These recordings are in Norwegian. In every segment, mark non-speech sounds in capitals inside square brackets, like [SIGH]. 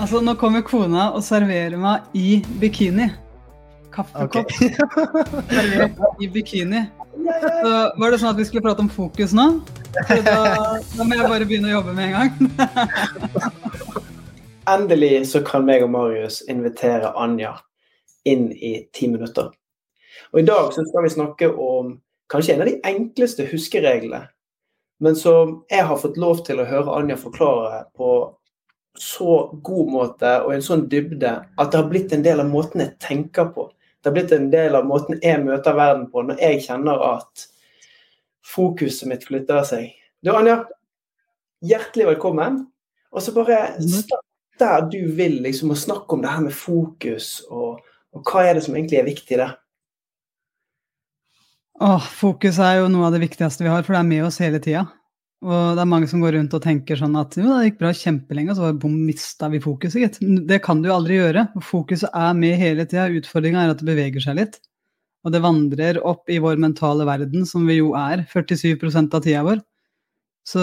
Altså, nå kommer kona og serverer meg i bikini. Kaffekopp [LAUGHS] servert i bikini. Så var det sånn at vi skulle prate om fokus nå? Så da, da må jeg bare begynne å jobbe med en gang. [LAUGHS] Endelig så kan meg og Marius invitere Anja inn i ti minutter. Og I dag så skal vi snakke om kanskje en av de enkleste huskereglene, men som jeg har fått lov til å høre Anja forklare på så god måte og en sånn dybde at det har blitt en del av måten jeg tenker på. Det har blitt en del av måten jeg møter verden på når jeg kjenner at fokuset mitt flytter seg. Du Anja, hjertelig velkommen. Og så bare start der du vil liksom, å snakke om det her med fokus, og, og hva er det som egentlig er viktig der? Åh, fokus er jo noe av det viktigste vi har, for det er med oss hele tida. Og det er mange som går rundt og tenker sånn at jo, det gikk bra kjempelenge, og så bom, mista vi fokuset, gitt. Det kan du jo aldri gjøre. Fokuset er med hele tida. Utfordringa er at det beveger seg litt. Og det vandrer opp i vår mentale verden, som vi jo er 47% av tida vår. Så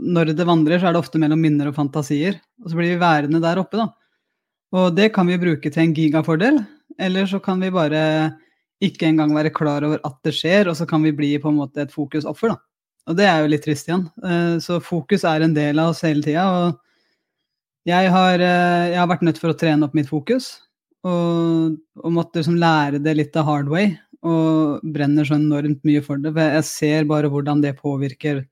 når det vandrer, så er det ofte mellom minner og fantasier. Og så blir vi værende der oppe, da. Og det kan vi bruke til en gigafordel, eller så kan vi bare ikke engang være klar over at det skjer, og så kan vi bli på en måte et fokusoffer, da. Og det er jo litt trist igjen. Eh, så fokus er en del av oss hele tida. Og jeg har, eh, jeg har, vært nødt for å trene opp mitt fokus. Og, og måtte liksom lære det litt av hard way. Og brenner så enormt mye for det. For jeg ser bare hvordan det påvirker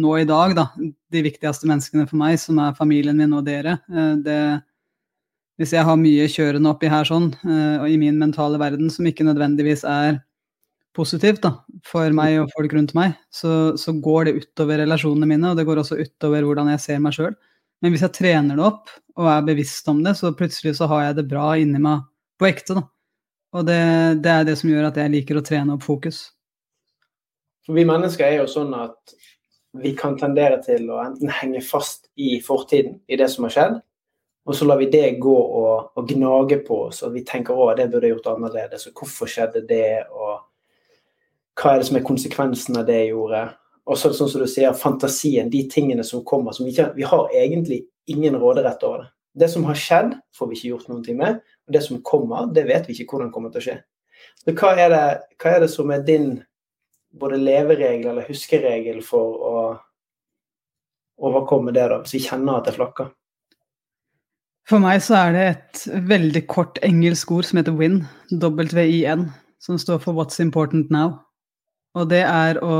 nå i dag, da. De viktigste menneskene for meg, som er familien min og dere. Eh, det, hvis jeg har mye kjørende oppi her sånn, og i min mentale verden som ikke nødvendigvis er positivt da, for meg og folk rundt meg, så, så, går det utover relasjonene mine, og det går også utover hvordan jeg ser meg sjøl. Men hvis jeg trener det opp og er bevisst om det, så plutselig så har jeg det bra inni meg på ekte. da. Og det, det er det som gjør at jeg liker å trene opp fokus. For vi mennesker er jo sånn at vi kan tendere til å enten henge fast i fortiden, i det som har skjedd, og så lar vi det gå og, og gnage på oss, og vi tenker at det burde jeg gjort annerledes, og hvorfor skjedde det, og hva er det som er konsekvensen av det jeg gjorde? Og så sånn som du sier, fantasien, de tingene som kommer. Som vi, ikke, vi har egentlig ingen råderett over det. Det som har skjedd, får vi ikke gjort noe med. Og det som kommer, det vet vi ikke hvordan kommer til å skje. Så hva er det, hva er det som er din både leveregel eller huskeregel for å overkomme det, da, hvis vi kjenner at det flakker? For meg så er det et veldig kort engelsk ord som heter WIN, W-I-N, som står for What's Important Now. Og det er å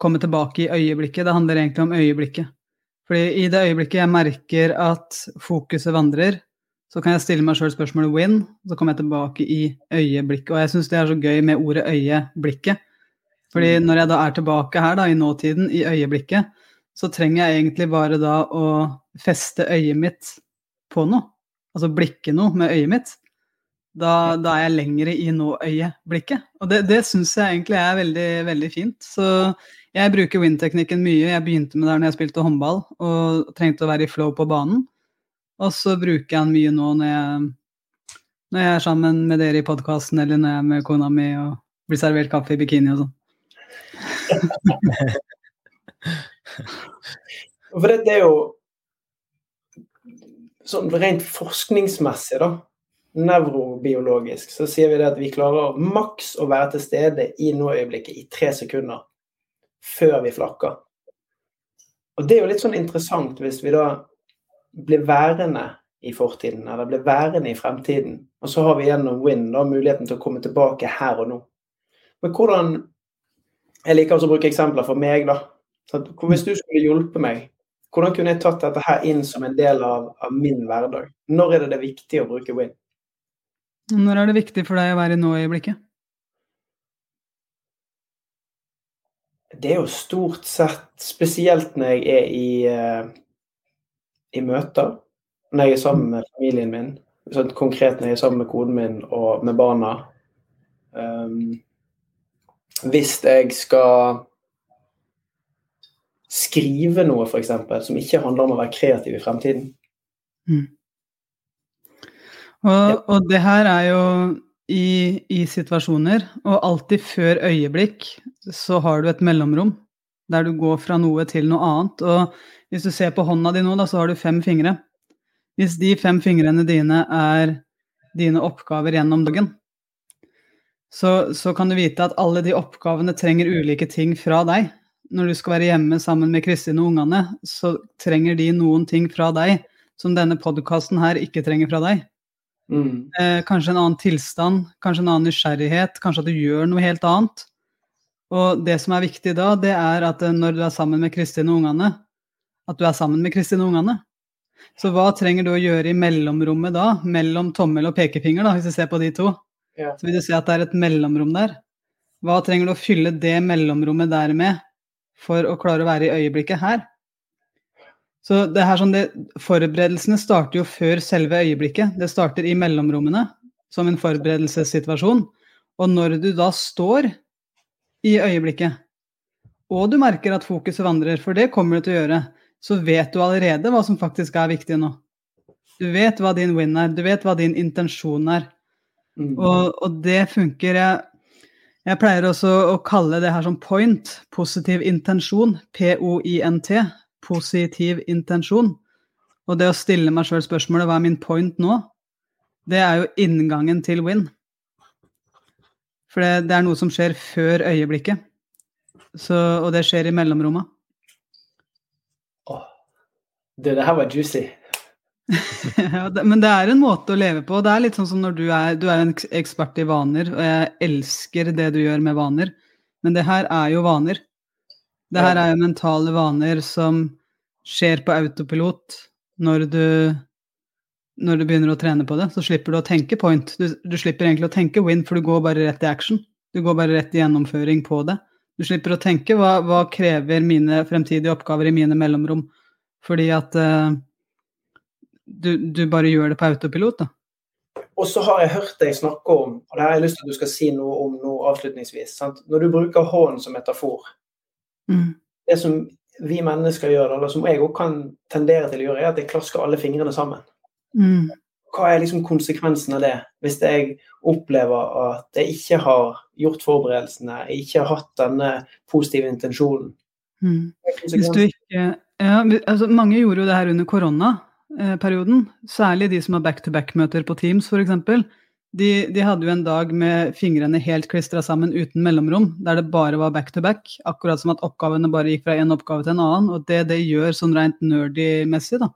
komme tilbake i øyeblikket. Det handler egentlig om øyeblikket. Fordi i det øyeblikket jeg merker at fokuset vandrer, så kan jeg stille meg sjøl spørsmålet 'win', så kommer jeg tilbake i øyeblikket. Og jeg syns det er så gøy med ordet 'øyeblikket'. Fordi mm. når jeg da er tilbake her, da, i nåtiden, i øyeblikket, så trenger jeg egentlig bare da å feste øyet mitt på noe. Altså blikke noe med øyet mitt da, da, er jeg lengre i nå-øyeblikket. Og det, det syns jeg egentlig er veldig, veldig fint. Så jeg bruker win-teknikken mye. Jeg begynte med det når jeg spilte håndball og trengte å være i flow på banen. Og så bruker jeg den mye nå når jeg, når jeg er sammen med dere i podkasten, eller når jeg er med kona mi og blir servert kaffe i bikini og sånn. [LAUGHS] For det, det er jo sånn rent forskningsmessig, da nevrobiologisk så sier vi det at vi klarer maks å være til stede i nåøyeblikket i tre sekunder før vi flakker. Og det er jo litt sånn interessant hvis vi da blir værende i fortiden, eller blir værende i fremtiden, og så har vi gjennom Win da muligheten til å komme tilbake her og nå. Men hvordan Jeg liker også å bruke eksempler for meg, da. Så hvis du skulle hjulpe meg, hvordan kunne jeg tatt dette her inn som en del av, av min hverdag? Når er det det viktig å bruke Win? Når er det viktig for deg å være i nå-øyeblikket? Det er jo stort sett Spesielt når jeg er i, uh, i møter. Når jeg er sammen med familien min. Sånn konkret når jeg er sammen med koden min og med barna. Um, hvis jeg skal skrive noe, f.eks., som ikke handler om å være kreativ i fremtiden. Mm. Og, og, det her er jo i, i, situasjoner, og alltid før øyeblikk så har du et mellomrom der du går fra noe til noe annet. Og hvis du ser på hånda di nå, da, så har du fem fingre. Hvis de fem fingrene dine er dine oppgaver gjennom dagen, så, så, kan du vite at alle de oppgavene trenger ulike ting fra deg. Når du skal være hjemme sammen med Kristin og ungene, så trenger de noen ting fra deg som denne podkasten her ikke trenger fra deg. Mm. Eh, kanskje en annen tilstand, kanskje en annen nysgjerrighet, kanskje at du gjør noe helt annet. Og det som er viktig da, det er at eh, når du er sammen med Kristin og ungene, at du er sammen med Kristin og ungene. Så hva trenger du å gjøre i mellomrommet da, mellom tommel og pekefinger, da, hvis du ser på de to? Ja. Så vil du se at det er et mellomrom der. Hva trenger du å fylle det mellomrommet der med for å klare å være i øyeblikket her? Så det her sånn det, Forberedelsene starter jo før selve øyeblikket. Det starter i mellomrommene som en forberedelsessituasjon. Og når du da står i øyeblikket, og du merker at fokuset vandrer, for det kommer du til å gjøre, så vet du allerede hva som faktisk er viktig nå. Du vet hva din win er, du vet hva din intensjon er. Mm. Og, og, det funker. Jeg, jeg, pleier også å kalle det her som point, positiv intensjon, POINT, positiv intensjon. Og det å stille meg sjøl spørsmålet hva er min point nå, det er jo inngangen til win. For det, det er noe som skjer før øyeblikket. Så, og det skjer i mellomrommet. Det, det her var juicy. [LAUGHS] ja, det, men det er en måte å leve på. Det er litt sånn som når du er, du er en ekspert i vaner, og jeg elsker det du gjør med vaner, men det her er jo vaner. Det her er jo mentale vaner som skjer på autopilot når du når du begynner å trene på det, så slipper du å tenke point. Du, du, slipper egentlig å tenke win, for du går bare rett i action. Du går bare rett i gjennomføring på det. Du slipper å tenke hva, hva krever mine fremtidige oppgaver i mine mellomrom. Fordi at uh, du, du, bare gjør det på autopilot, da. Og så har jeg hørt deg snakke om, og det har jeg lyst til at du skal si noe om nå avslutningsvis. Sant? Når du bruker hånden som metafor mm. Det som vi mennesker gjør, eller som jeg òg kan tendere til å gjøre, er at jeg klasker alle fingrene sammen. Mm. Hva er liksom konsekvensen av det, hvis jeg opplever at jeg ikke har gjort forberedelsene, jeg ikke har hatt denne positive intensjonen? Mm. Hvis du ikke ja, altså Mange gjorde jo det her under koronaperioden. Særlig de som har back-to-back-møter på Teams f.eks. De, de hadde jo en dag med fingrene helt klistra sammen uten mellomrom, der det bare var back-to-back. Akkurat som at oppgavene bare gikk fra én oppgave til en annen. Og det det gjør sånn rent nerdy-messig, da,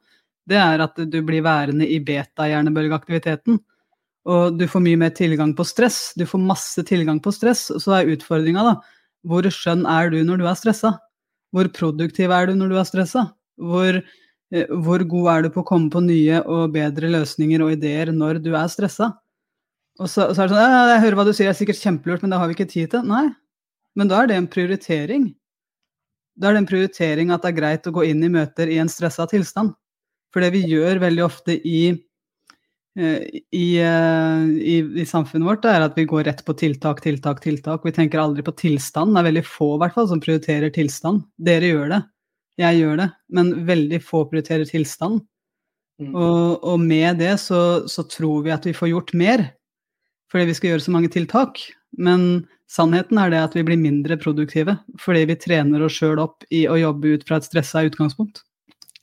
det er at du blir værende i beta-hjernebølgeaktiviteten. Og du får mye mer tilgang på stress. Du får masse tilgang på stress. Og så er utfordringa, da, hvor skjønn er du når du er stressa? Hvor produktiv er du når du er stressa? Hvor, eh, hvor, god er du på å komme på nye og bedre løsninger og ideer når du er stressa? Og så, så er det sånn 'Jeg hører hva du sier, det er sikkert kjempelurt, men det har vi ikke tid til.' Nei, men da er det en prioritering. Da er det en prioritering at det er greit å gå inn i møter i en stressa tilstand. For det vi gjør veldig ofte i Eh, i, eh, i, i, samfunnet vårt, er at vi går rett på tiltak, tiltak, tiltak. Vi tenker aldri på tilstand. Det er veldig få hvert fall, som prioriterer tilstand. Dere gjør det, jeg gjør det, men veldig få prioriterer tilstand. Mm. Og, og, med det så, så, tror vi at vi får gjort mer, fordi vi skal gjøre så mange tiltak. Men sannheten er det at vi blir mindre produktive fordi vi trener oss sjøl opp i å jobbe ut fra et stressa utgangspunkt.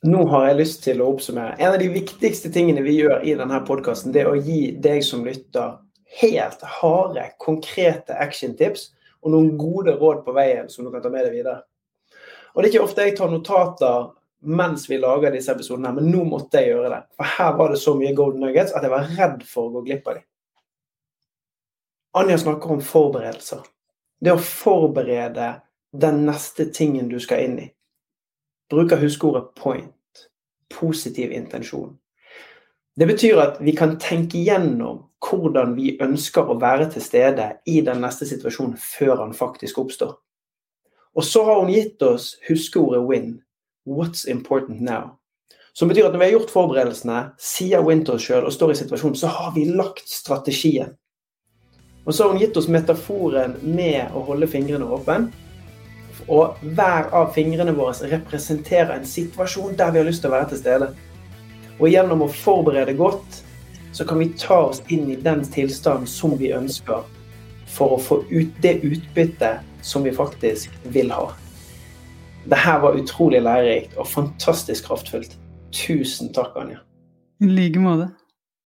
Nå har jeg lyst til å oppsummere. En av de viktigste tingene vi gjør i denne podkasten, er å gi deg som lytter helt harde, konkrete actiontips og noen gode råd på veien som du kan ta med deg videre. Og Det er ikke ofte jeg tar notater mens vi lager disse episodene, men nå måtte jeg gjøre det. For her var det så mye golden nuggets at jeg var redd for å gå glipp av dem. Anja snakker om forberedelser. Det å forberede den neste tingen du skal inn i. Bruker huskeordet 'point' positiv intensjon. Det betyr at vi kan tenke gjennom hvordan vi ønsker å være til stede i den neste situasjonen før han faktisk oppstår. Og så har hun gitt oss huskeordet 'win'. What's important now? Som betyr at når vi har gjort forberedelsene, sier win til sjøl og står i situasjonen, så har vi lagt strategien. Og så har hun gitt oss metaforen med å holde fingrene åpne og hver av fingrene våre representerer en situasjon der vi har lyst til å være til stede. Og gjennom å forberede godt, så kan vi ta oss inn i den tilstanden som vi ønsker, for å få ut det utbyttet som vi faktisk vil ha. Dette var utrolig lærerikt og fantastisk kraftfullt. Tusen takk, Anja. I like måte.